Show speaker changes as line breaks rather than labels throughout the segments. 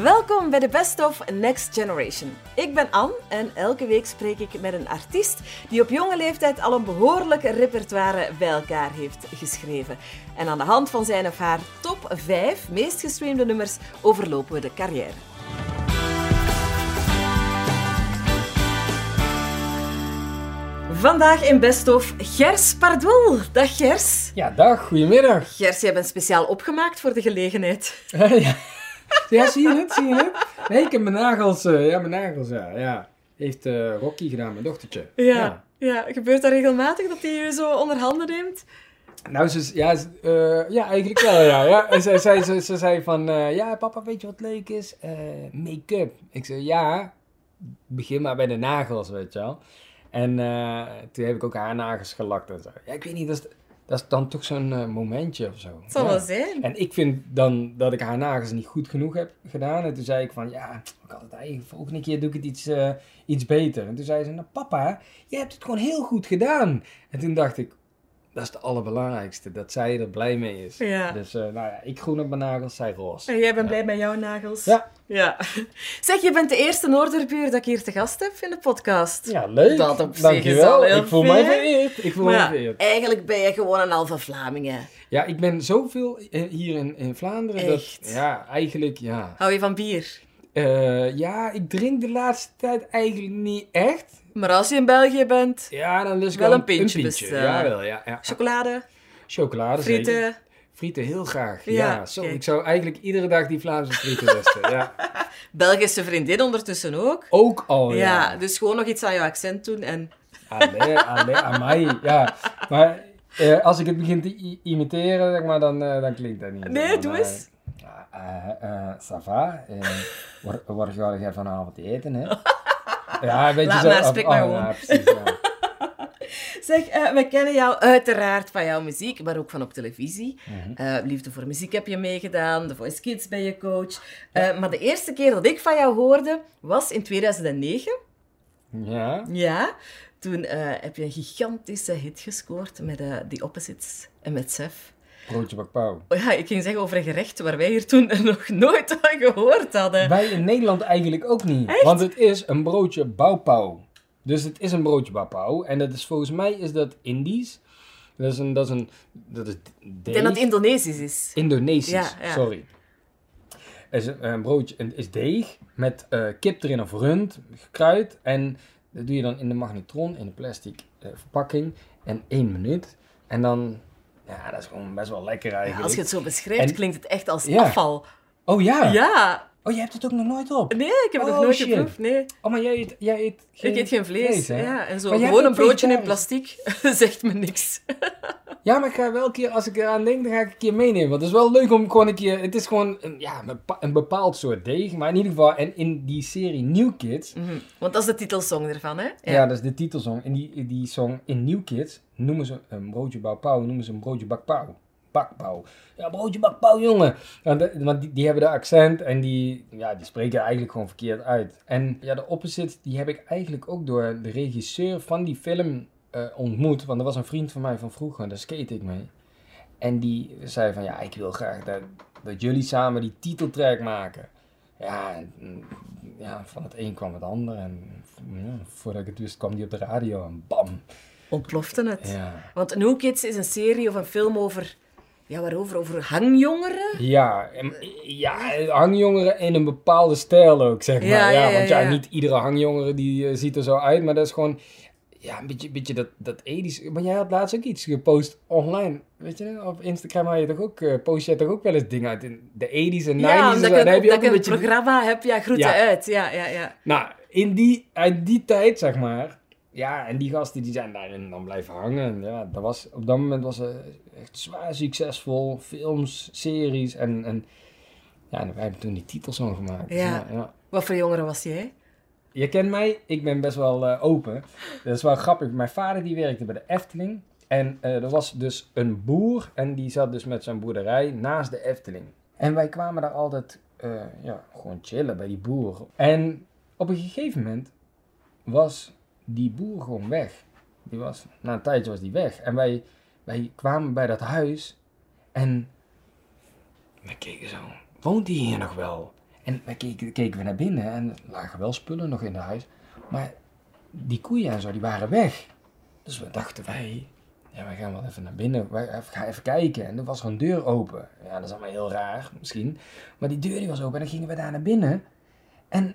Welkom bij de Best of Next Generation. Ik ben Anne en elke week spreek ik met een artiest die op jonge leeftijd al een behoorlijk repertoire bij elkaar heeft geschreven. En aan de hand van zijn of haar top 5 meest gestreamde nummers overlopen we de carrière. Vandaag in Best of Gers Pardoel. Dag Gers.
Ja, dag, goedemiddag.
Gers, jij bent speciaal opgemaakt voor de gelegenheid.
ja. Ja, zie je het? Zie je het? Nee, ik heb mijn nagels, uh, ja, mijn nagels, ja. ja. Heeft uh, Rocky gedaan, mijn dochtertje.
Ja, ja. Gebeurt dat regelmatig dat hij je zo onder handen neemt?
Nou, ze, ja, uh, ja, eigenlijk wel, ja. ja. Ze, ze, ze, ze zei van, ja, papa, weet je wat leuk is? Make-up. Ik zei, ja, begin maar bij de nagels, weet je wel. En toen heb ik ook haar nagels gelakt en zo. Ja, ik weet niet, dat is, dat is dan toch zo'n uh, momentje of zo.
Het zal
ja.
wel zijn.
En ik vind dan dat ik haar nagels niet goed genoeg heb gedaan. En toen zei ik van, ja, ik had het eigenlijk, volgende keer doe ik het iets, uh, iets beter. En toen zei ze, nou papa, je hebt het gewoon heel goed gedaan. En toen dacht ik, dat is het allerbelangrijkste, dat zij er blij mee is.
Ja.
Dus uh, nou ja, ik groen op mijn nagels, zij roze.
En jij bent ja. blij met jouw nagels?
Ja.
ja. Zeg, je bent de eerste Noorderbuur dat ik hier te gast heb in de podcast.
Ja, leuk.
Dat op zich
Dankjewel.
is al heel
Ik voel mij vereerd. Ik voel
Maar
mij
ja,
vereerd.
eigenlijk ben je gewoon een halve Vlamingen.
Ja, ik ben zoveel eh, hier in, in Vlaanderen.
Echt?
Dat, ja, eigenlijk ja.
Hou je van bier?
Uh, ja, ik drink de laatste tijd eigenlijk niet echt.
Maar als je in België bent,
Ja, dan ik
Wel een pintje bestellen.
Ja, wel, ja. ja.
chocolade,
Chocolade zeker.
frieten.
Frieten, heel graag.
Ja,
Ja, zo, ik zou eigenlijk iedere dag die Vlaamse frieten testen. ja.
Belgische vriendin ondertussen ook.
Ook al,
ja.
ja.
dus gewoon nog iets aan je accent doen en...
Allee, allee, amai. Ja, maar eh, als ik het begin te imiteren, zeg maar, dan, eh, dan klinkt dat niet.
Nee,
Dan,
doe
eh,
eens.
Ja, eh, eh, ça va. Eh, waar, waar ga jij vanavond eten, hè? Ja, een beetje
Laat
zo.
maar, spreek maar
oh,
gewoon.
Ja, precies, ja.
Zeg, eh, we kennen jou uiteraard van jouw muziek, maar ook van op televisie.
Mhm.
Eh, Liefde voor muziek heb je meegedaan, The Voice Kids ben je coach. Eh, maar de eerste keer dat ik van jou hoorde, was in 2009.
Ja,
Ja, toen heb je een gigantische hit gescoord met The Opposites en met Sef.
Broodje bakpauw.
Oh ja, ik ging zeggen over een gerecht waar wij hier toen nog nooit van gehoord hadden.
Wij in Nederland eigenlijk ook niet. Want het is een broodje bauwpauw. Dus het is een broodje bauwpauw. En dat is volgens mij is dat Indisch. Dat is een, dat is een, dat is
Ik
deeg.
denk dat Indonesisch is.
Indonesisch,
Ja, ja.
sorry. Het is een, een broodje, is deeg met eh, kip erin of rund, gekruid. En dat doe je dan in de magnetron, in een plastic eh, verpakking. En één minuut. En dan, ja, dat is gewoon best wel lekker
Ja,
eigenlijk.
als je het zo beschrijft,
En-
klinkt het echt als
Ja.
afval.
Oh ja.
Ja.
Oh, jij hebt het ook nog nooit op?
Nee, ik heb het
Oh,
nog nooit
shit.
geproefd. Nee.
Oh, maar jij eet, jij eet geen
Ik eet geen vlees. ja. En zo
Maar
gewoon een broodje in plastic zegt me niks.
Ja, maar ik ga wel een keer, als ik eraan denk, dan ga ik een keer meenemen. Want het is wel leuk om gewoon een keer, het is gewoon een, ja, een bepa- een bepaald soort deeg. Maar in ieder geval, en in die serie New Kids,
Mhm. Want dat is de titelsong ervan, hè?
ja. dat is de titelsong. In die, die song in New Kids noemen ze een broodje bakpauw, noemen ze een broodje bakpauw. Bakpauw. Ja, broodje bakpauw, jongen. Want, die, die hebben de accent en die, ja, die spreken eigenlijk gewoon verkeerd uit. En ja, de opposite, die heb ik eigenlijk ook door de regisseur van die film eh, ontmoet. Want er was een vriend van mij van vroeger, daar skate ik mee. En die zei van, ja, ik wil graag dat, dat jullie samen die titeltrack maken. Ja, en, ja, van het een kwam het ander. En ja, voordat ik het wist, kwam die op de radio en bam.
Ontplofte het.
Ja,
Want New Kids is een serie of een film over... Ja, waarover? Over hangjongeren?
ja, en- ja hangjongeren in een bepaalde stijl ook, zeg maar.
Ja,
Ja,
ja, ja,
want ja,
ja.
niet iedere hangjongere die eh, ziet er zo uit, maar dat is gewoon... Ja, een beetje, beetje dat, dat edisch. Maar jij had laatst ook iets gepost online. Weet je, op Instagram had je toch ook, eh, post je toch ook wel eens dingen uit in de 80s en 90s.
Ja, omdat ik,
heb je ook een beetje...
programma heb. Ja, groeten uit. Ja, ja, ja.
Nou, in die, uit die tijd, zeg maar. Ja, en die gasten die zijn daarin dan blijven hangen. En ja, dat was, op dat moment was het echt zwaar succesvol. Films, series en... en ja, en wij hebben toen die titels zo gemaakt.
Ja.
ja.
Wat voor jongere was jij?
Je kent mij, ik ben best wel eh, open. Dat is wel grappig. Mijn vader die werkte bij de Efteling. En eh, er was dus een boer en die zat dus met zijn boerderij naast de Efteling. En wij kwamen daar altijd eh, ja, gewoon chillen bij die boer. En op een gegeven moment was die boer gewoon weg. Die was, na een tijdje was die weg. En wij, wij kwamen bij dat huis en we keken zo, woont die hier nog wel? En wij keken, keken we naar binnen en lagen wel spullen nog in het huis. Maar die koeien en zo, die waren weg. Dus we dachten wij, ja, wij gaan wel even naar binnen. Wij gaan even kijken. En er was er een deur open. Ja, dat is allemaal heel raar misschien. Maar die deur die was open en dan gingen we daar naar binnen. En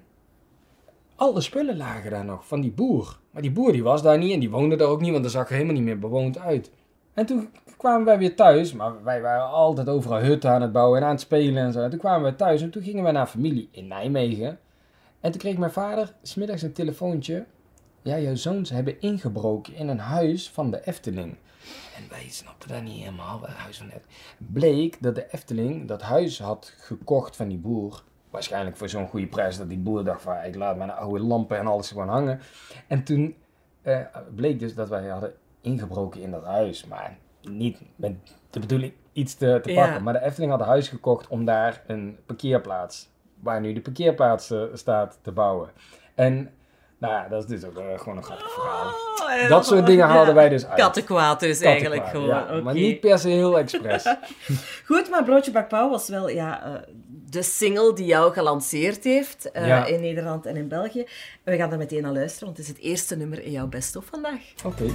alle spullen lagen daar nog van die boer. Maar die boer die was daar niet en die woonde daar ook niet, want dat zag er helemaal niet meer bewoond uit. En toen kwamen wij weer thuis, maar wij waren altijd overal hutten aan het bouwen en aan het spelen en zo. En toen kwamen we thuis en toen gingen we naar familie in Nijmegen. En toen kreeg mijn vader smiddags een telefoontje. Ja, jouw zoons hebben ingebroken in een huis van de Efteling. En wij snapten dat niet helemaal, het huis van net. Bleek dat de Efteling dat huis had gekocht van die boer. Waarschijnlijk voor zo'n goede prijs dat die boer dacht van, ik laat mijn oude lampen en alles gewoon hangen. En toen eh, bleek dus dat wij hadden ingebroken in dat huis. Maar niet met de bedoeling iets te, te pakken.
Ja.
Maar de Efteling had een huis gekocht om daar een parkeerplaats, waar nu de parkeerplaats eh, staat, te bouwen. En nou ja, dat is dus ook eh, gewoon een grappig verhaal.
Oh,
Dat soort dingen
ja,
haalden wij dus uit.
Kattenkwaad dus eigenlijk gewoon.
ja, Maar niet per se heel expres.
Goed, maar Broodje Bakpauw was wel ja, de single die jou gelanceerd heeft eh,
Ja.
in Nederland en in België. En we gaan er meteen naar luisteren, want het is het eerste nummer in jouw best of vandaag.
Oké.
Wie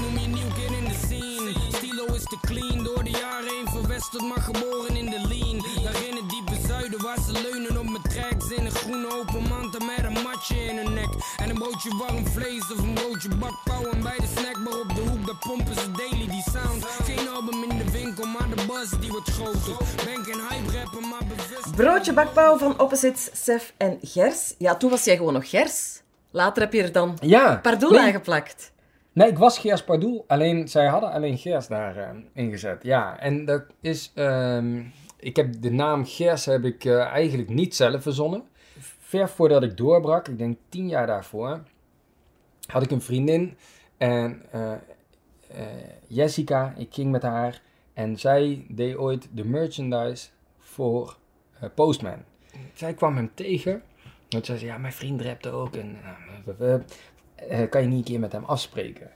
noem je nieuw kid in de scene? Stilo is te clean, door de jaren heen verwesterd, maar geboren in de matje in hun nek. En een broodje warm vlees of een broodje bakpauw. En bij de snackbar op de hoek, daar pompen ze daily die sound. Geen album in de winkel, maar de buzz die wordt groter. Ben geen hype rapper, maar bewust.
Broodje Bakpauw van Opposites, Sef en Gers. Ja, toen was jij gewoon nog Gers. Later heb je er dan
Ja.
Pardoel
nee,
aangeplakt.
Nee, ik was Geers Pardoel, alleen zij hadden alleen Geers daar ingezet. Ja, en dat is. ehm, ik heb de naam Geers heb ik eh, eigenlijk niet zelf verzonnen. Ver voordat ik doorbrak, ik denk tien jaar daarvoor, had ik een vriendin en eh, eh, Jessica, ik ging met haar en zij deed ooit de merchandise voor eh, Postman. Zij kwam hem tegen, want zij zei, ja, mijn vriend rapte ook en kan je niet een keer met hem afspreken?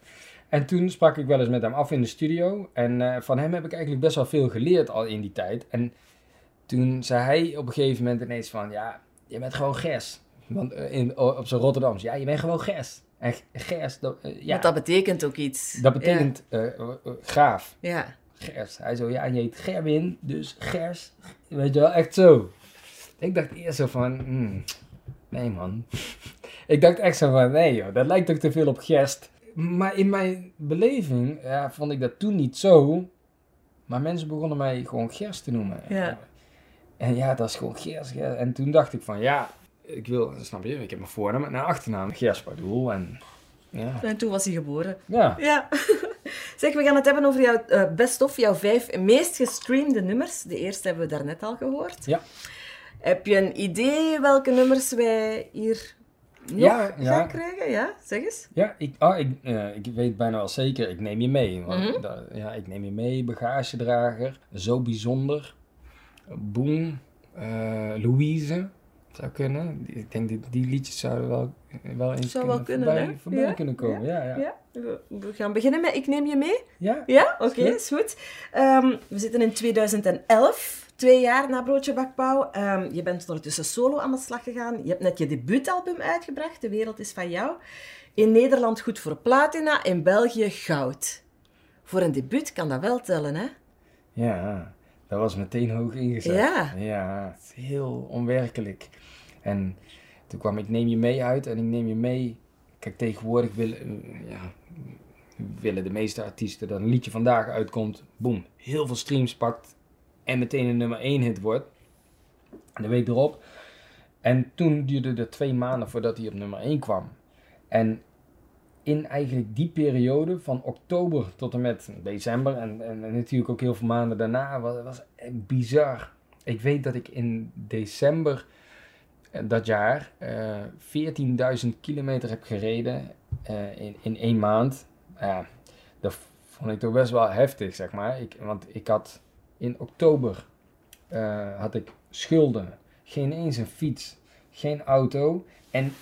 En toen sprak ik wel eens met hem af in de studio. En van hem heb ik eigenlijk best wel veel geleerd al in die tijd. En toen zei hij op een gegeven moment ineens van... Ja, je bent gewoon Gers. Want eh, in, op zijn Rotterdams. Ja, je bent gewoon Gers. En Gers, dat, eh, ja,
Want dat betekent ook iets.
dat betekent eh, eh, graaf.
Ja. ja.
Gers. Hij zo, ja, en je heet Gerwin, dus Gers. Weet je wel, echt zo. Ik dacht eerst zo van, hmm, nee man. ik dacht echt zo van, nee joh, dat lijkt toch te veel op Gerst. Maar in mijn beleving ja, vond ik dat toen niet zo. Maar mensen begonnen mij gewoon Gerst te noemen.
Ja.
En ja, dat is gewoon. Gers. En toen dacht ik van, ja, ik wil, snap je, ik heb mijn voornaam en achternaam Gers Pardoel. En ja,
En toen was hij geboren.
ja.
Ja. Zeg, we gaan het hebben over jouw eh, best of, jouw vijf meest gestreamde nummers. De eerste hebben we daarnet al gehoord.
Ja.
Heb je een idee welke nummers wij hier nog
Ja, ja.
gaan krijgen? Ja, zeg eens.
Ja, ik, ah, ik, eh, ik weet bijna wel zeker, ik neem je mee. Want
Mhm.
dat- ja, ik neem je mee, bagagedrager, zo bijzonder, Boem, eh, Louise, zou kunnen. Ik denk dat die liedjes zouden wel, wel eens
Zou wel
kunnen,
kunnen,
voorbij,
hè?
voorbij
Ja,
kunnen komen. Ja, ja. ja.
We, gaan beginnen met Ik neem je mee.
ja.
Ja, oké, is goed. Ehm, we zitten in 2011, twee jaar na Broodje Bakpauw. Ehm, je bent ondertussen solo aan de slag gegaan. Je hebt net je debuutalbum uitgebracht, De Wereld is van jou. In Nederland goed voor platina, in België goud. Voor een debuut kan dat wel tellen, hè?
Ja, dat was meteen hoog ingezet.
Ja.
Heel onwerkelijk. En toen kwam ik Neem Je Mee uit en ik neem je mee. Kijk, tegenwoordig willen, eh, ja, willen de meeste artiesten dat een liedje vandaag uitkomt, boem, heel veel streams pakt en meteen een nummer 1 hit wordt. De week erop. En toen duurde het twee maanden voordat hij op nummer 1 kwam. En in eigenlijk die periode, van oktober tot en met december en, en, natuurlijk ook heel veel maanden daarna, was, was bizar. Ik weet dat ik in december eh, dat jaar eh 14.000 kilometer heb gereden eh, in, in één maand. Ja, dat vond ik toch best wel heftig, zeg maar. Ik, want ik had in oktober eh, had ik schulden, geen eens een fiets, geen auto. En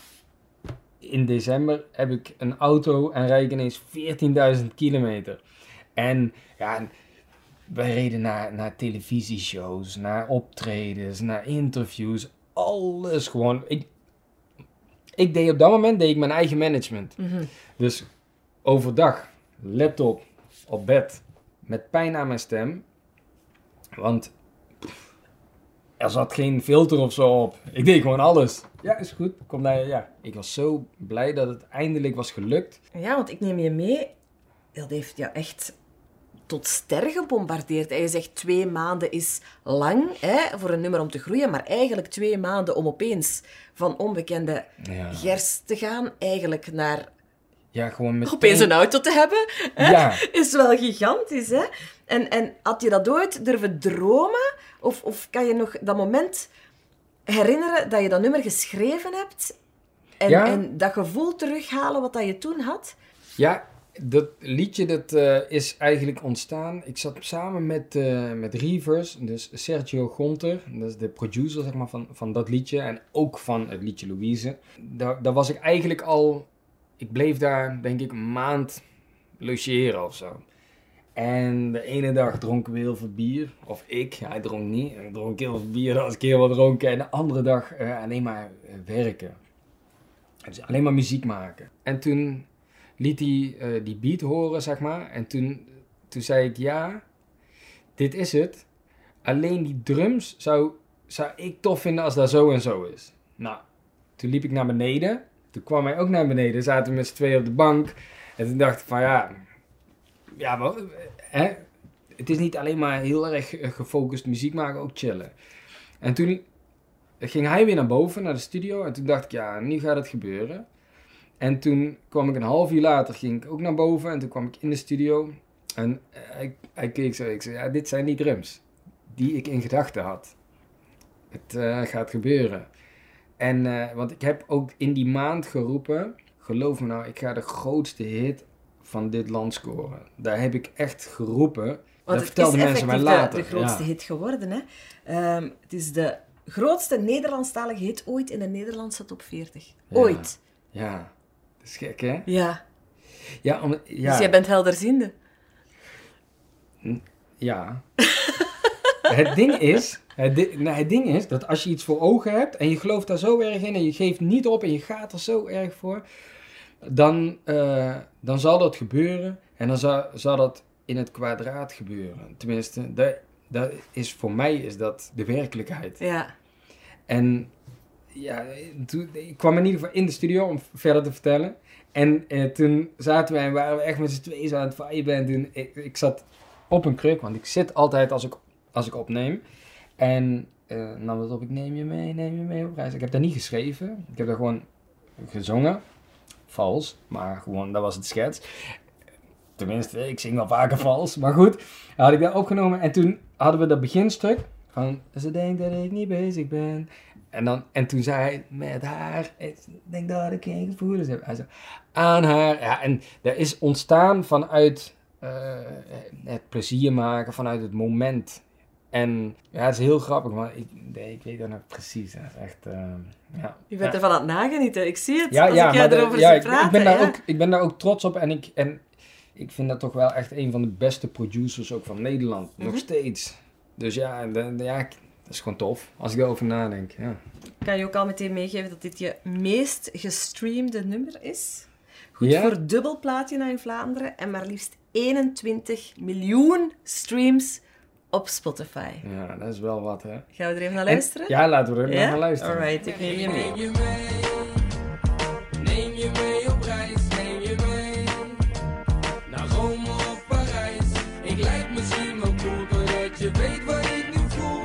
in december heb ik een auto en rijd ik ineens 14.000 kilometer. En ja, wij reden naar, naar televisieshows, naar optredens, naar interviews. Alles gewoon. Ik, ik deed op dat moment deed ik mijn eigen management. Dus overdag, laptop, op bed, met pijn aan mijn stem. Want pff, er zat geen filter of zo op. Ik deed gewoon alles. Ja, is goed. Kom daar, ja. Ik was zo blij dat het eindelijk was gelukt.
Ja, want ik neem je mee. Dat heeft jou echt tot ster gebombardeerd. En je zegt twee maanden is lang hè, voor een nummer om te groeien, maar eigenlijk twee maanden om opeens van onbekende
Ja.
gers te gaan, eigenlijk naar
Ja, gewoon
opeens een auto te hebben, hè,
Ja.
is wel gigantisch. Hè? En, en had je dat ooit durven dromen? Of, of kan je nog dat moment herinneren dat je dat nummer geschreven hebt? En,
Ja.
en dat gevoel terughalen wat dat je toen had?
Ja, dat liedje dat, eh, is eigenlijk ontstaan. Ik zat samen met, eh met Reavers, dus Sergio Gonter, dat is de producer zeg maar, van, van dat liedje en ook van het liedje Louise. Daar, daar was ik eigenlijk al, ik bleef daar denk ik een maand logeren of zo. En de ene dag dronken we heel veel bier, of ik, hij dronk niet, ik dronk heel veel bier als ik heel wat dronken. En de andere dag eh, alleen maar eh, werken. Dus alleen maar muziek maken. En toen liet hij eh, die beat horen, zeg maar. En toen, toen zei ik, ja, dit is het. Alleen die drums zou, zou ik tof vinden als dat zo en zo is. Nou, toen liep ik naar beneden. Toen kwam hij ook naar beneden. Zaten we met z'n tweeën op de bank. En toen dacht ik van, ja, ja hè? het is niet alleen maar heel erg eh, gefocust muziek maken, ook chillen. En toen ging hij weer naar boven, naar de studio. En toen dacht ik, ja, nu gaat het gebeuren. En toen kwam ik een half uur later, ging ik ook naar boven. En toen kwam ik in de studio. En eh, hij, hij keek zo. Ik zei, ja, dit zijn die drums die ik in gedachten had. Het eh, gaat gebeuren. En, eh, want ik heb ook in die maand geroepen, geloof me nou, ik ga de grootste hit van dit land scoren. Daar heb ik echt geroepen.
Want
dat
het
vertelden
is
mensen mij later.
de, de grootste
ja.
hit geworden. Hè? Ehm, het is de grootste Nederlandstalige hit ooit in de Nederlandse top 40.
Ja.
Ooit.
Ja, dat is gek hè?
Ja.
Ja, om, ja.
Dus jij bent helderziende.
Ja. Het ding is, het, di- nou, het ding is dat als je iets voor ogen hebt en je gelooft daar zo erg in en je geeft niet op en je gaat er zo erg voor, dan, eh, dan zal dat gebeuren en dan zal, zal dat in het kwadraat gebeuren. Tenminste, dat, dat is, voor mij is dat de werkelijkheid.
Ja.
En ja, toen, ik kwam in ieder geval in de studio om verder te vertellen. En eh, toen zaten wij en waren we echt met z'n tweeën aan het viben. En toen, ik, ik zat op een kruk, want ik zit altijd als ik, als ik opneem. En eh nam het op, ik neem je mee, neem je mee op reis. Ik heb dat niet geschreven. Ik heb dat gewoon gezongen. Vals, maar gewoon, dat was het schets. Tenminste, ik zing wel vaker vals, maar goed. Had ik dat opgenomen en toen hadden we dat beginstuk van... Ze denkt dat ik niet bezig ben. En, dan, en toen zei hij, met haar, ik denk dat ik geen gevoelens heb. Aan haar. Ja, en dat is ontstaan vanuit eh, het plezier maken, vanuit het moment. En ja, het is heel grappig, maar ik, nee, ik weet dat nog precies. Dat is echt, eh, ja.
Je bent ervan aan het nagenieten. Ik zie het
Ja,
als
ja,
ik erover
ja, ik,
praten.
ik, ben daar ook, ik ben daar ook trots op en ik, en ik vind dat toch wel echt een van de beste producers ook van Nederland.
Mhm.
Nog steeds. Dus ja, en de- de- ja, dat is gewoon tof als ik erover nadenk. Ja.
Kan je ook al meteen meegeven dat dit je meest gestreamde nummer is? Goed
Ja?
voor dubbel platina in Vlaanderen en maar liefst 21 miljoen streams op Spotify.
ja, dat is wel wat, hè.
Gaan we er even naar
En-
luisteren?
ja, laten we er
Ja?
naar luisteren.
Alright, ik neem je mee.
Neem je mee, neem je mee op reis, neem je mee naar Rome of Parijs. Ik lijk misschien wel cool, doordat je weet wat ik nu voel.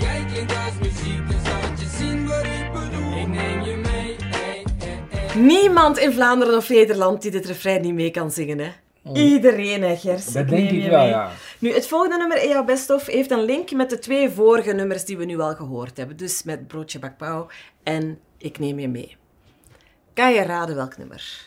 Jij klinkt als muziek, dus laat je zien wat ik bedoel. Ik neem je mee, hey, hey, hey.
Niemand in Vlaanderen of Nederland die dit refrein niet mee kan zingen, hè? Iedereen, hè, Gers?
Oh. Dat
Ik
denk
neem
ik
je
wel,
mee.
ja.
Nu, het volgende nummer, EA Best Of, heeft een link met de twee vorige nummers die we nu al gehoord hebben. Dus met Broodje Bakpauw en Ik Neem Je Mee. Kan je raden welk nummer?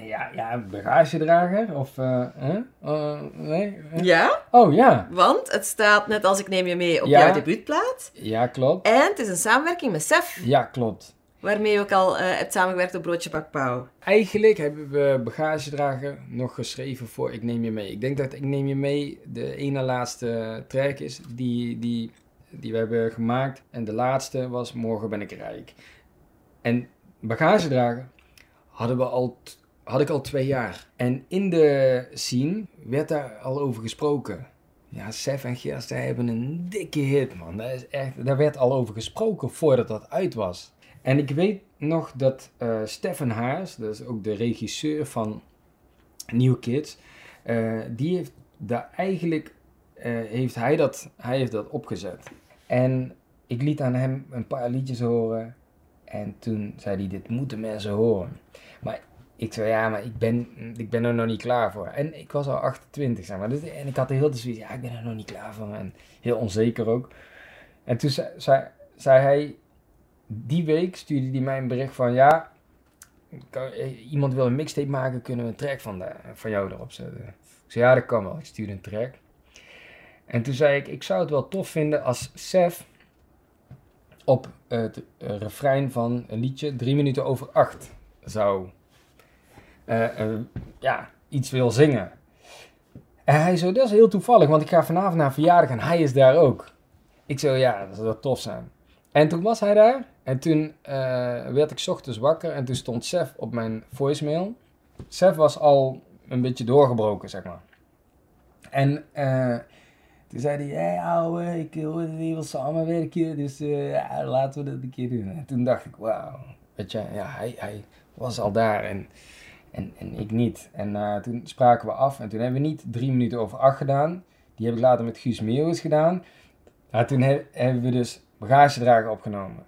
Ja, ja, bagagedrager of, eh, hè? Eh, nee? eh?
Ja,
Oh, ja.
want het staat net als Ik Neem Je Mee op
Ja.
jouw debuutplaat.
Ja, klopt.
En het is een samenwerking met Sef.
Ja, klopt.
Waarmee je ook al eh, hebt samengewerkt op Broodje Bak Pauw.
Eigenlijk hebben we bagagedrager nog geschreven voor Ik Neem Je Mee. Ik denk dat Ik Neem Je Mee de ene laatste track is die, die, die we hebben gemaakt. En de laatste was Morgen ben ik rijk. En bagagedrager hadden we al, had ik al twee jaar. En in de scene werd daar al over gesproken. Ja, Sef en Gerst, hebben een dikke hit, man. Dat is echt, daar werd al over gesproken voordat dat uit was. En ik weet nog dat eh Stefan Haars, dat is ook de regisseur van New Kids, eh, die heeft daar eigenlijk, eh, heeft hij, dat, hij heeft dat opgezet. En ik liet aan hem een paar liedjes horen en toen zei hij, dit moeten mensen horen. Maar ik zei, ja, maar ik ben, ik ben er nog niet klaar voor. En ik was al 28, zeg maar. Dus, en ik had de zoiets, ja, ik ben er nog niet klaar voor. En heel onzeker ook. En toen zei, zei hij, die week stuurde hij mij een bericht van, ja, kan- eh, iemand wil een mixtape maken, kunnen we een track van, de, van jou erop zetten. Ik zei, ja, dat kan wel. Ik stuurde een track. En toen zei ik, ik zou het wel tof vinden als Sef op het refrein van een liedje 3 minuten over 8 zou eh, eh, ja, iets wil zingen. En hij zo, dat is heel toevallig, want ik ga vanavond naar verjaardag en hij is daar ook. Ik zo, ja, dat zou tof zijn. En toen was hij daar en toen eh, werd ik ochtends wakker en toen stond Sef op mijn voicemail. Sef was al een beetje doorgebroken, zeg maar. En eh, toen zei hij, hey, ouwe, ik dat je wil samenwerken, dus eh, ja, laten we dat een keer doen. En toen dacht ik, wauw, weet je, ja, hij, was al daar en, en, en ik niet. En toen spraken we af en toen hebben we niet drie minuten over acht gedaan. Die heb ik later met Guus Meeuwis gedaan. Maar toen he- hebben we dus bagagedrager opgenomen.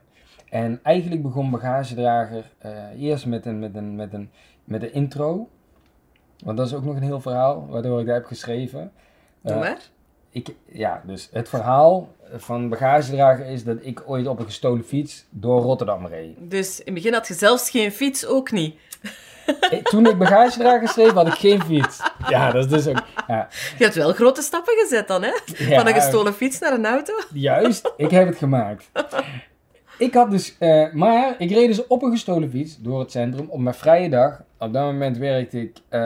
En eigenlijk begon bagagedrager eh, eerst met een, met, een, met, een, met een intro. Want dat is ook nog een heel verhaal, waardoor ik dat heb geschreven.
Doe
Eh,
maar.
ik, ja, dus het verhaal van bagagedrager is dat ik ooit op een gestolen fiets door Rotterdam reed.
Dus in het begin had je zelfs geen fiets, ook niet.
Eh, Toen ik bagagedrager schreef, had ik geen fiets. Ja, dat is dus ook... Ja,
Je hebt wel grote stappen gezet dan, hè?
Ja.
Van een gestolen fiets naar een auto.
juist, ik heb het gemaakt. Ik had dus... eh, maar ik reed dus op een gestolen fiets door het centrum op mijn vrije dag. Op dat moment werkte ik, eh,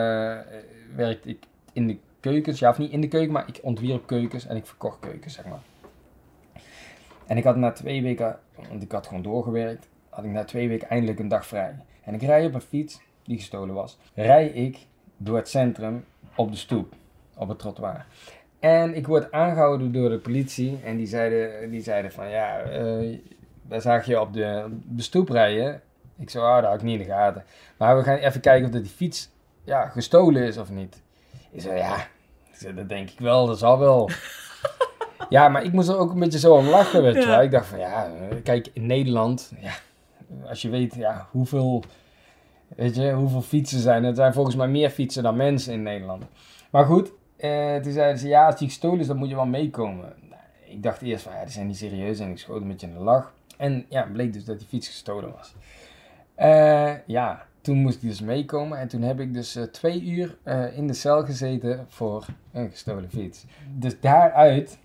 werkte ik in de keukens. Ja, of niet in de keuken, maar ik ontwierp keukens en ik verkocht keukens, zeg maar. En ik had na twee weken, want ik had gewoon doorgewerkt, had ik na twee weken eindelijk een dag vrij. En ik rij op een fiets die gestolen was. Rij ik door het centrum op de stoep, op het trottoir. En ik word aangehouden door de politie en die zeiden, die zeiden van ja, eh daar zag je op de, de stoep rijden. Ik zei, ah, dat had ik niet in de gaten. Maar we gaan even kijken of dat die fiets ja, gestolen is of niet. Ik zei, ja, ik zei, dat denk ik wel, dat zal wel. ja, maar ik moest er ook een beetje zo om lachen, weet je
Ja.
wel. Ik dacht van, ja, eh, kijk, in Nederland, ja, als je weet ja, hoeveel, weet je, hoeveel fietsen zijn. Er zijn volgens mij meer fietsen dan mensen in Nederland. Maar goed, eh, toen zeiden ze, ja, als die gestolen is, dan moet je wel meekomen. Nou, ik dacht eerst van, ja, die zijn niet serieus en ik schoot een beetje in de lach. En ja, bleek dus dat die fiets gestolen was. Eh, ja, toen moest ik dus meekomen en toen heb ik dus eh, twee uur eh, in de cel gezeten voor een gestolen fiets. Dus daaruit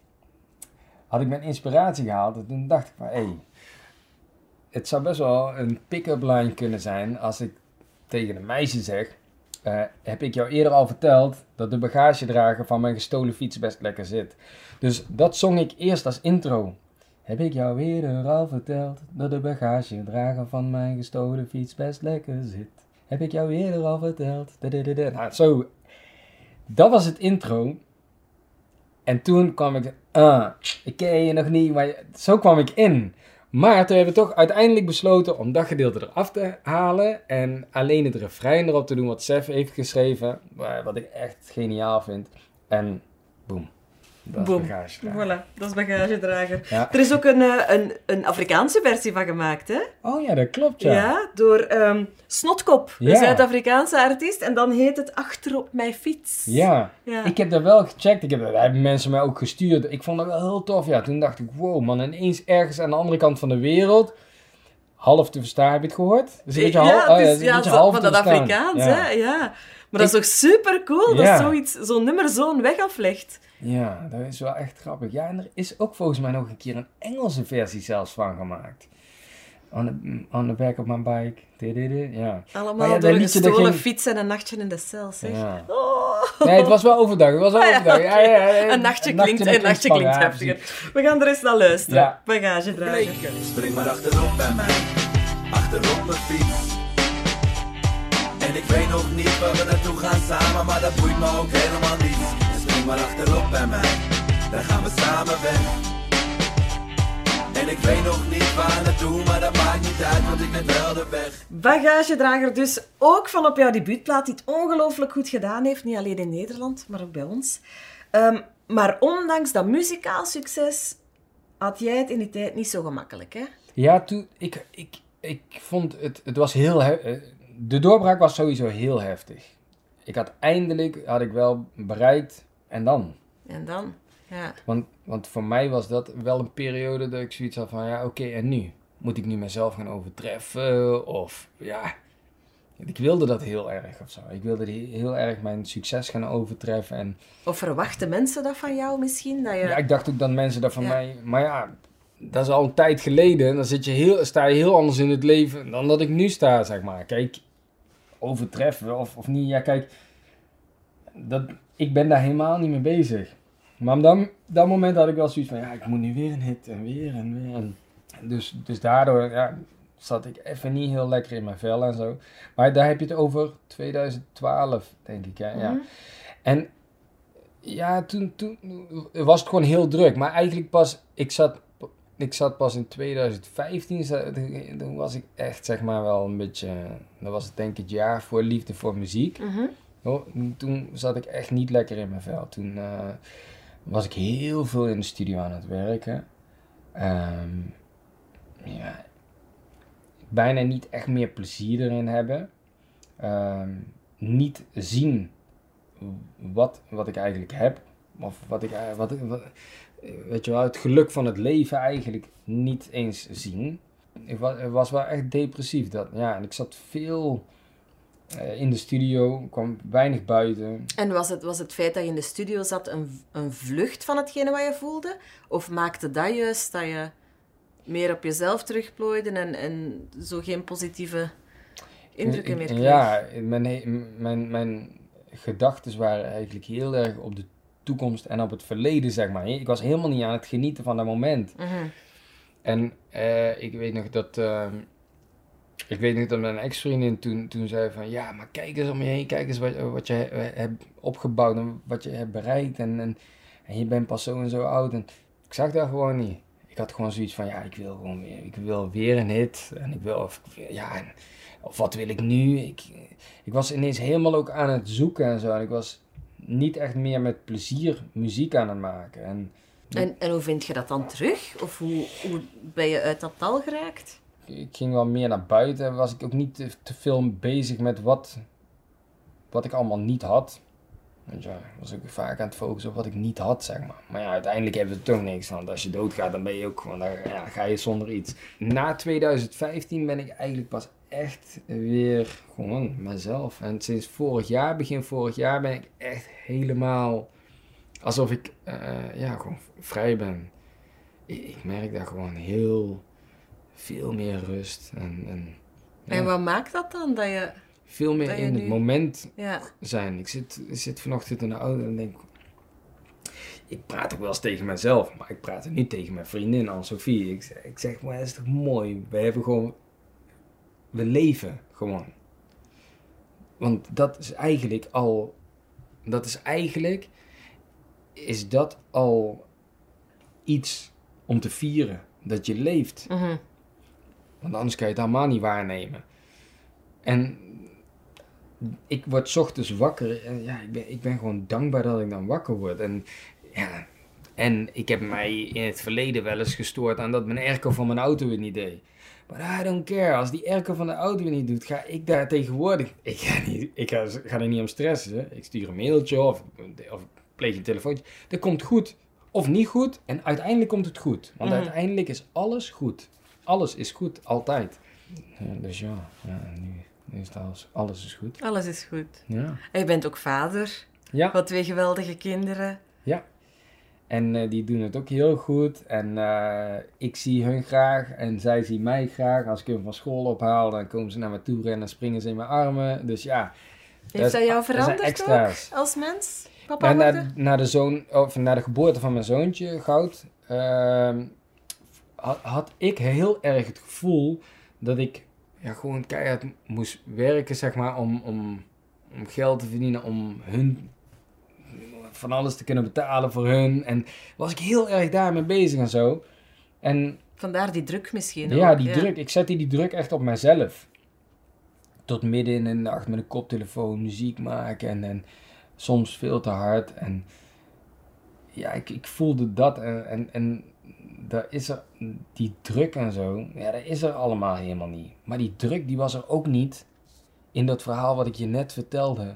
had ik mijn inspiratie gehaald en toen dacht ik van, hé, hey, het zou best wel een pick-up line kunnen zijn als ik tegen een meisje zeg, eh, heb ik jou eerder al verteld dat de bagagedrager van mijn gestolen fiets best lekker zit. Dus dat zong ik eerst als intro. Heb ik jou eerder al verteld dat de bagagedrager van mijn gestolen fiets best lekker zit? Heb ik jou eerder al verteld? Nou, zo. Dat was het intro. En toen kwam ik, ah, ik ken je nog niet, maar zo kwam ik in. Maar toen hebben we toch uiteindelijk besloten om dat gedeelte eraf te halen en alleen het refrein erop te doen wat Sef heeft geschreven, wa- wat ik echt geniaal vind. En boom, dat
Boom.
is bagagedrager.
Voilà, dat is bagagedrager.
Ja.
Er is ook een, eh, een, een Afrikaanse versie van gemaakt, hè?
Oh ja, dat klopt
Ja,
ja.
door ehm, Snotkop, een. Zuid-Afrikaanse artiest. En dan heet het Achter op mijn fiets.
Ja,
Ja.
ik heb dat wel gecheckt. Ik heb, dat hebben mensen mij ook gestuurd. Ik vond dat wel heel tof. Ja, toen dacht ik, wow man, ineens ergens aan de andere kant van de wereld. Half te verstaan, heb je het gehoord? Is een beetje
ja,
half, oh ja, het is een beetje half
van
te
dat
verstaan.
Afrikaans, hè? Ja. Maar dat is toch super cool dat zoiets, zo'n nummer zo'n weg aflegt.
Ja, dat is wel echt grappig. Ja, en er is ook volgens mij nog een keer een Engelse versie zelfs van gemaakt. On the, on the back of my bike. Ja.
Allemaal
ja,
door een gestolen
ging-
fiets en een nachtje in de cel, zeg.
Ja.
Oh.
Nee, het was wel overdag. Het was wel
Ah, ja,
overdag. Ja, ja, ja,
Een nachtje klinkt, een nachtje klinkt heftiger. We gaan er eens naar luisteren.
Ja.
Bagagedrager.
Spring maar achterop bij mij, achterop mijn fiets. Ik weet nog niet waar we naartoe gaan samen, maar dat boeit me ook helemaal niet. Dus spring maar achterop bij mij, dan gaan we samen weg. En ik weet nog niet waar naartoe, maar dat maakt niet uit, want ik ben wel de weg.
Bagagedrager dus ook van op jouw debuutplaat, die het ongelooflijk goed gedaan heeft. Niet alleen in Nederland, maar ook bij ons. Ehm, maar ondanks dat muzikaal succes had jij het in die tijd niet zo gemakkelijk, hè?
Ja, toen, ik, ik, ik vond het, het was heel, he- eh, de doorbraak was sowieso heel heftig. Ik had eindelijk, had ik wel bereikt, en dan?
En dan? Ja.
Want, want voor mij was dat wel een periode dat ik zoiets had van, ja, oké, en nu? Moet ik nu mezelf gaan overtreffen? Of, ja, ik wilde dat heel erg of zo. Ik wilde he- heel erg mijn succes gaan overtreffen. En
Of verwachten mensen dat van jou misschien? Dat je...
ja, ik dacht ook dat mensen dat van
Ja.
mij... Maar ja, dat is al een tijd geleden. Dan zit je heel, sta je heel anders in het leven dan dat ik nu sta, zeg maar. Kijk, overtreffen of, of niet. Ja, kijk, dat, ik ben daar helemaal niet mee bezig. Maar op dat, dat moment had ik wel zoiets van, ja, ik moet nu weer een hit en weer en weer. En dus, dus daardoor ja, zat ik even niet heel lekker in mijn vel en zo. Maar daar heb je het over 2012, denk ik. Hè? ja.
Mhm.
En ja, toen, toen was het gewoon heel druk. Maar eigenlijk pas, ik zat, ik zat pas in 2015, za- toen was ik echt zeg maar wel een beetje, dat was het denk ik het jaar voor liefde voor muziek.
Mhm.
Oh, toen zat ik echt niet lekker in mijn vel. Toen eh, was ik heel veel in de studio aan het werken. Ehm, ja, bijna niet echt meer plezier erin hebben. Ehm, niet zien wat, wat ik eigenlijk heb. Of wat ik, wat, wat, weet je wel, het geluk van het leven eigenlijk niet eens zien. Ik was, ik was wel echt depressief. Dat, ja, en ik zat veel eh, in de studio, kwam weinig buiten.
En was het, was het feit dat je in de studio zat een, een vlucht van hetgene wat je voelde? Of maakte dat juist dat je meer op jezelf terugplooide en, en zo geen positieve indrukken meer kreeg?
Ja, mijn, mijn, mijn gedachten waren eigenlijk heel erg op de toekomst en op het verleden, zeg maar. Ik was helemaal niet aan het genieten van dat moment.
Mhm.
En eh, ik weet nog dat. ehm, ik weet nog dat mijn ex-vriendin toen, toen zei van ja, maar kijk eens om je heen, kijk eens wat, wat je he- hebt opgebouwd en wat je hebt bereikt. En, en, en je bent pas zo en zo oud. En ik zag dat gewoon niet. Ik had gewoon zoiets van ja, ik wil gewoon weer, ik wil weer een hit. En ik wil, of, ja, en- of wat wil ik nu? Ik, ik was ineens helemaal ook aan het zoeken en zo. En ik was niet echt meer met plezier muziek aan het maken. En
En, en hoe vind je dat dan terug? Of hoe, hoe ben je uit dat dal geraakt?
ik ging wel meer naar buiten. Was ik ook niet te, te veel bezig met wat, wat ik allemaal niet had. Want ja, was ik vaak aan het focussen op wat ik niet had, zeg maar. Maar ja, uiteindelijk hebben we toch niks van. Als je doodgaat, dan ben je ook gewoon, dan ja, ga je zonder iets. Na 2015 ben ik eigenlijk pas echt weer gewoon mezelf. En sinds vorig jaar, begin vorig jaar, ben ik echt helemaal alsof ik eh, ja, gewoon vrij ben. Ik, ik merk daar gewoon heel veel meer rust en, en ja,
En wat maakt dat dan? Dat je...
veel meer
dat
in het moment
Ja.
zijn. Ik zit, ik zit vanochtend in de auto en denk. Ik praat ook wel eens tegen mezelf, maar ik praat er niet tegen mijn vriendin Anne-Sophie. Ik, zeg- ik zeg, maar het is toch mooi? We hebben gewoon. We leven gewoon. Want dat is eigenlijk al. Dat is eigenlijk. Is dat al iets om te vieren dat je leeft.
Mhm.
Want anders kan je het allemaal niet waarnemen. En ik word 's ochtends wakker en ja, ik ben, ik ben gewoon dankbaar dat ik dan wakker word. En ja, en ik heb mij in het verleden wel eens gestoord aan dat mijn airco van mijn auto het niet deed. Maar I don't care. Als die airco van de auto niet doet, ga ik daar tegenwoordig... Ik ga, niet, ik ga, ga er niet om stressen. Ik stuur een mailtje of, of pleeg een telefoontje. Dat komt goed. Of niet goed. En uiteindelijk komt het goed. Want
Mhm.
uiteindelijk is alles goed. Alles is goed. Altijd. Ja, dus ja, ja nu, nu is alles, alles is goed.
Alles is goed.
Ja.
En je bent ook vader
Ja.
van twee geweldige kinderen.
En eh, die doen het ook heel goed. En eh, ik zie hun graag en zij zien mij graag. Als ik hun van school ophaal, dan komen ze naar me toe rennen en springen ze in mijn armen. Dus ja.
Heeft dat, jou veranderd ook als mens? Papa
Ja, na,
worden?
na, de zoon, of na de geboorte van mijn zoontje, Goud, ehm, had, had ik heel erg het gevoel dat ik ja, gewoon keihard moest werken, zeg maar, om, om, om geld te verdienen, om hun van alles te kunnen betalen voor hun. En was ik heel erg daarmee bezig en zo. En
Vandaar die druk misschien
ja,
ook,
die druk. Ik zette die druk echt op mijzelf. Tot midden in de nacht met een koptelefoon muziek maken en, en soms veel te hard. En ja, ik, ik voelde dat en, en, en daar is er, die druk en zo, ja, dat is er allemaal helemaal niet. Maar die druk die was er ook niet in dat verhaal wat ik je net vertelde.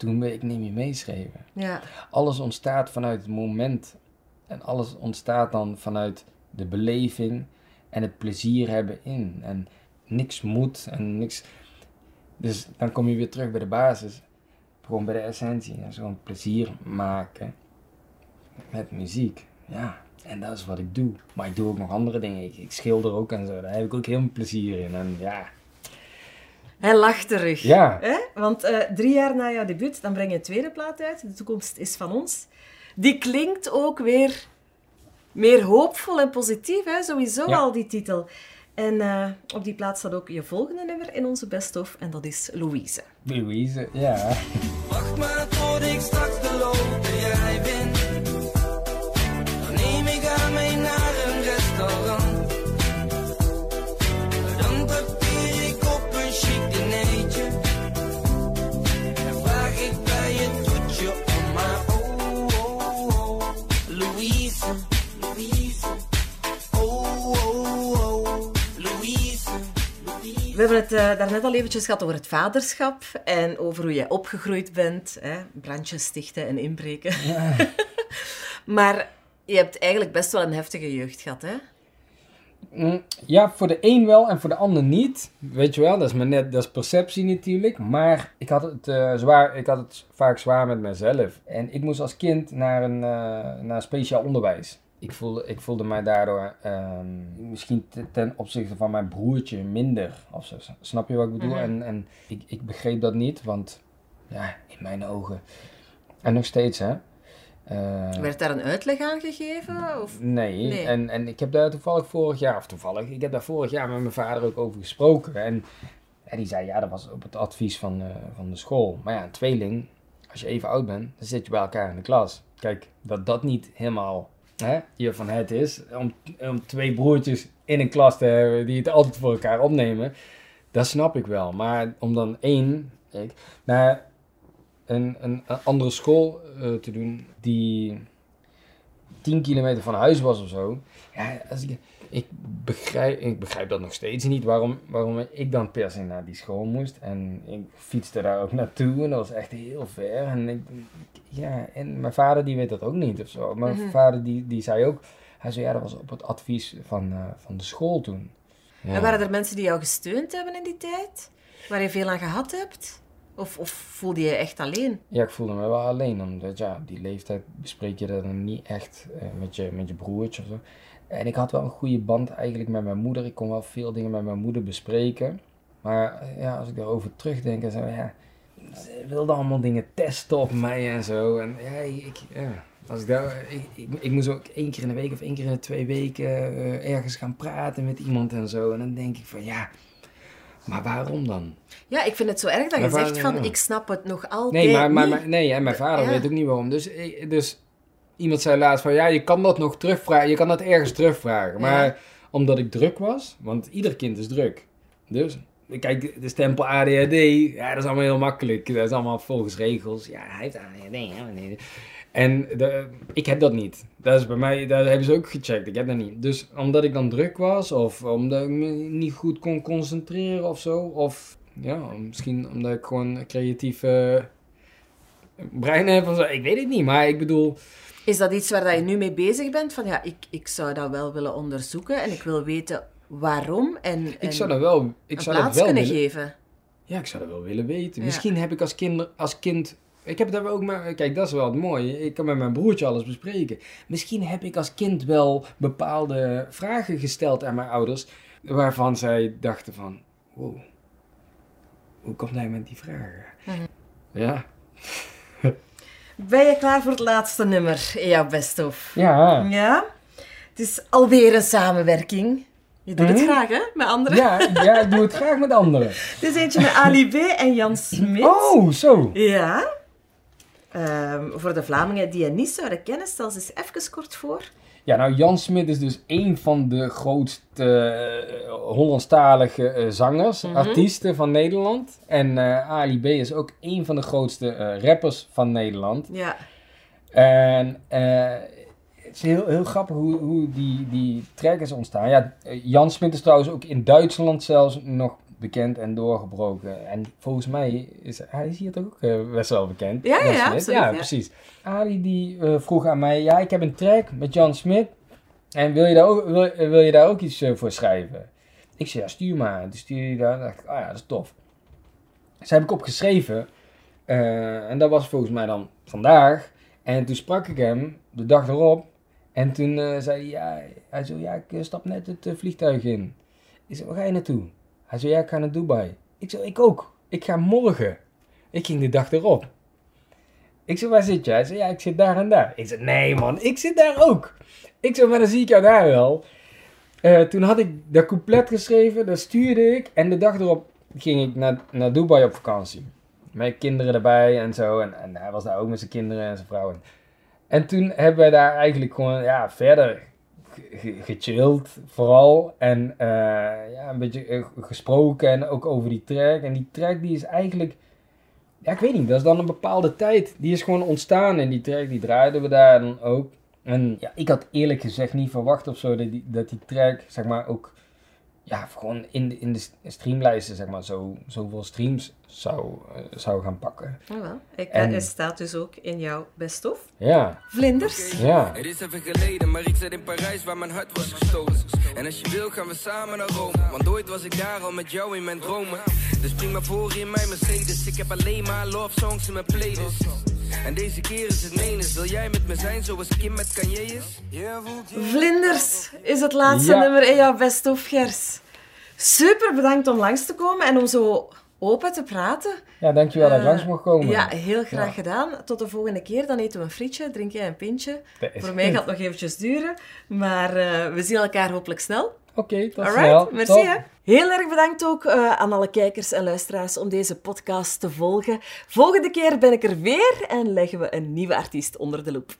Toen we Ik Neem Je meeschreven.
Ja.
Alles ontstaat vanuit het moment. En alles ontstaat dan vanuit de beleving en het plezier hebben in. En niks moet en niks. Dus dan kom je weer terug bij de basis. Gewoon bij de essentie. En gewoon plezier maken met muziek. Ja, en dat is wat ik doe. Maar ik doe ook nog andere dingen. Ik, ik schilder ook en zo. Daar heb ik ook heel veel plezier in. En ja,
Hij lacht terug.
Ja.
Hè? Want eh, drie jaar na jouw debuut, dan breng je een tweede plaat uit. De toekomst is van ons. Die klinkt ook weer meer hoopvol en positief, hè? sowieso
Ja.
al die titel. En eh, op die plaat staat ook je volgende nummer in onze best-of, en dat is Louise.
Louise, ja.
Wacht maar tot ik straks
Hebben het eh, daarnet al eventjes gehad over het vaderschap en over hoe jij opgegroeid bent. Hè? Brandjes stichten en inbreken. maar je hebt eigenlijk best wel een heftige jeugd gehad, hè?
Mm, Ja, voor de een wel en voor de ander niet. Weet je wel, dat is, maar net, dat is perceptie natuurlijk. Maar ik had, het, eh, zwaar, ik had het vaak zwaar met mezelf. En ik moest als kind naar een eh, naar speciaal onderwijs. Ik voelde, ik voelde mij daardoor ehm, misschien te- ten opzichte van mijn broertje minder. Of zo. Snap je wat ik bedoel?
Mhm.
En, en ik, ik begreep dat niet, want ja, in mijn ogen. En nog steeds, hè. Eh,
Werd daar een uitleg aan gegeven? Of...
Nee,
Nee.
En, en ik heb daar toevallig vorig jaar, of toevallig, ik heb daar vorig jaar met mijn vader ook over gesproken. En, en die zei, ja, dat was op het advies van, eh, van de school. Maar ja, een tweeling, als je even oud bent, dan zit je bij elkaar in de klas. Kijk, dat dat niet helemaal hè, je van het is, om, om twee broertjes in een klas te hebben die het altijd voor elkaar opnemen, dat snap ik wel. Maar om dan één, ik, naar een, een, een andere school eh, te doen die 10 kilometer van huis was of zo. Ja, als ik, ik, begrijp, ik begrijp dat nog steeds niet waarom, waarom ik dan per se naar die school moest. En ik fietste daar ook naartoe en dat was echt heel ver. En, ik, ja, en mijn vader die weet dat ook niet of zo. Mijn
Mhm.
vader die, die zei ook, hij zei ja, dat was op het advies van, eh, van de school toen. Ja.
En waren er mensen die jou gesteund hebben in die tijd? Waar je veel aan gehad hebt? Of, of voelde je je echt alleen?
Ja, ik voelde me wel alleen, omdat ja, die leeftijd bespreek je dat dan niet echt eh, met, je, met je broertje of zo. En ik had wel een goede band eigenlijk met mijn moeder. Ik kon wel veel dingen met mijn moeder bespreken. Maar eh, ja, als ik daarover terugdenk en zo, ja, ze wilden allemaal dingen testen op mij en zo. En ja, ik, ja, als ik daar, ik, ik, ik moest ook één keer in de week of één keer in de twee weken eh, ergens gaan praten met iemand en zo. En dan denk ik van ja, maar waarom dan?
Ja, ik vind het zo erg dat je
Maar
zegt van,
ja.
ik snap het nog altijd
Nee, maar, maar, nee, en mijn vader
Ja.
weet ook niet waarom. Dus, ik- dus iemand zei laatst van, ja, je kan dat nog terugvragen. Je kan dat ergens terugvragen. Maar
Ja.
omdat ik druk was, want ieder kind is druk. Dus, kijk, de stempel ADHD, ja, dat is allemaal heel makkelijk. Dat is allemaal volgens regels. Ja, hij heeft ADHD. ja. En de, ik heb dat niet. Dat is bij mij, daar hebben ze ook gecheckt. Ik heb dat niet. Dus omdat ik dan druk was, of omdat ik me niet goed kon concentreren of zo, of ja, misschien omdat ik gewoon eh, brein heb of zo. Ik weet het niet, maar ik bedoel,
Is dat iets waar dat je nu mee bezig bent? Van ja, ik, ik zou dat wel willen onderzoeken en ik wil weten waarom en, en
ik zou dat wel, ik zou dat
plaats
wel
kunnen
willen.
geven.
Ja, ik zou dat wel willen weten.
Ja.
Misschien heb ik als kind, als kind Ik heb dat ook maar. Kijk, dat is wel het mooie. Ik kan met mijn broertje alles bespreken. Misschien heb ik als kind wel bepaalde vragen gesteld aan mijn ouders. Waarvan zij dachten van. Wow. Hoe komt hij met die vragen? Ja.
Ben je klaar voor het laatste nummer in jouw best of?
Ja.
Ja? Het is alweer een samenwerking. Je doet het
Mhm.
graag, hè? Met anderen.
Ja, ja, ik doe het graag met anderen.
Dit is eentje met Ali B. en Jan Smit.
Oh, zo.
Ja. Ehm, voor de Vlamingen die je niet zouden kennen, stel ze eens even kort voor.
Ja, nou, Jan Smit is dus een van de grootste eh, Hollandstalige eh, zangers,
Mhm.
artiesten van Nederland. En eh, Ali B is ook een van de grootste rappers van Nederland.
Ja.
En het is heel, heel grappig hoe, hoe die, die track is ontstaan. Ja, Jan Smit is trouwens ook in Duitsland zelfs nog bekend en doorgebroken. En volgens mij is hij is hier toch ook eh, best wel bekend.
Ja, ja, absoluut,
ja,
ja.
precies. Ali die eh, vroeg aan mij, ja, ik heb een track met Jan Smit. En wil je daar ook, wil, wil je daar ook iets eh, voor schrijven? Ik zei, ja, stuur maar. Toen stuurde hij daar. dacht ik, ah ja, dat is tof. Dus heb ik opgeschreven. eh, en dat was volgens mij dan vandaag. En toen sprak ik hem de dag erop. En toen eh, zei hij, ja, hij zei, ja, ik eh, stap net het eh, vliegtuig in. Ik zei, waar ga je naartoe? Hij zei, ja, ik ga naar Dubai. Ik zei, ik ook. Ik ga morgen. Ik ging de dag erop. Ik zei, waar zit je? Hij zei, ja, ik zit daar en daar. Ik zei, nee man, ik zit daar ook. Ik zei, maar dan zie ik jou daar wel. Eh, toen had ik dat couplet geschreven, dat stuurde ik. En de dag erop ging ik naar, naar Dubai op vakantie. Met kinderen erbij en zo. En, en hij was daar ook met zijn kinderen en zijn vrouw. En, en toen hebben wij daar eigenlijk gewoon ja, verder gechilled vooral. En eh, ja, een beetje eh, gesproken en ook over die track. En die track die is eigenlijk... Ja, ik weet niet, dat is dan een bepaalde tijd. Die is gewoon ontstaan en die track die draaiden we daar dan ook. En ja, ik had eerlijk gezegd niet verwacht of zo dat die, dat die track, zeg maar, ook ja, gewoon in de, in de streamlijsten, zeg maar, zo, zoveel streams zou, eh, zou gaan pakken.
Oh wel. Ik,
En-
Hij staat dus ook in jouw best of.
Ja,
Vlinders.
ja.
Het is even geleden, maar ik zat in Parijs waar mijn hart was gestolen. En als je wil gaan we samen naar Rome, want ooit was ik daar al met jou in mijn dromen. Dus spring maar voor in mijn Mercedes, ik heb alleen maar love songs in mijn playlist. En deze keer is het menens, wil jij met me zijn zoals Kim met Kanye is? Je?
Vlinders is het laatste
Ja.
nummer in jouw best of, Gers. Super bedankt om langs te komen en om zo open te praten.
Ja, dankjewel dat ik
Eh,
langs mocht komen.
Ja, heel graag
Ja.
gedaan. Tot de volgende keer. Dan eten we een frietje, drink jij een pintje. Voor mij gaat het nog eventjes duren. Maar eh, we zien elkaar hopelijk snel.
Oké, tot
Alright,
snel.
merci
Top.
hè. Heel erg bedankt ook eh, aan alle kijkers en luisteraars om deze podcast te volgen. Volgende keer ben ik er weer en leggen we een nieuwe artiest onder de loep.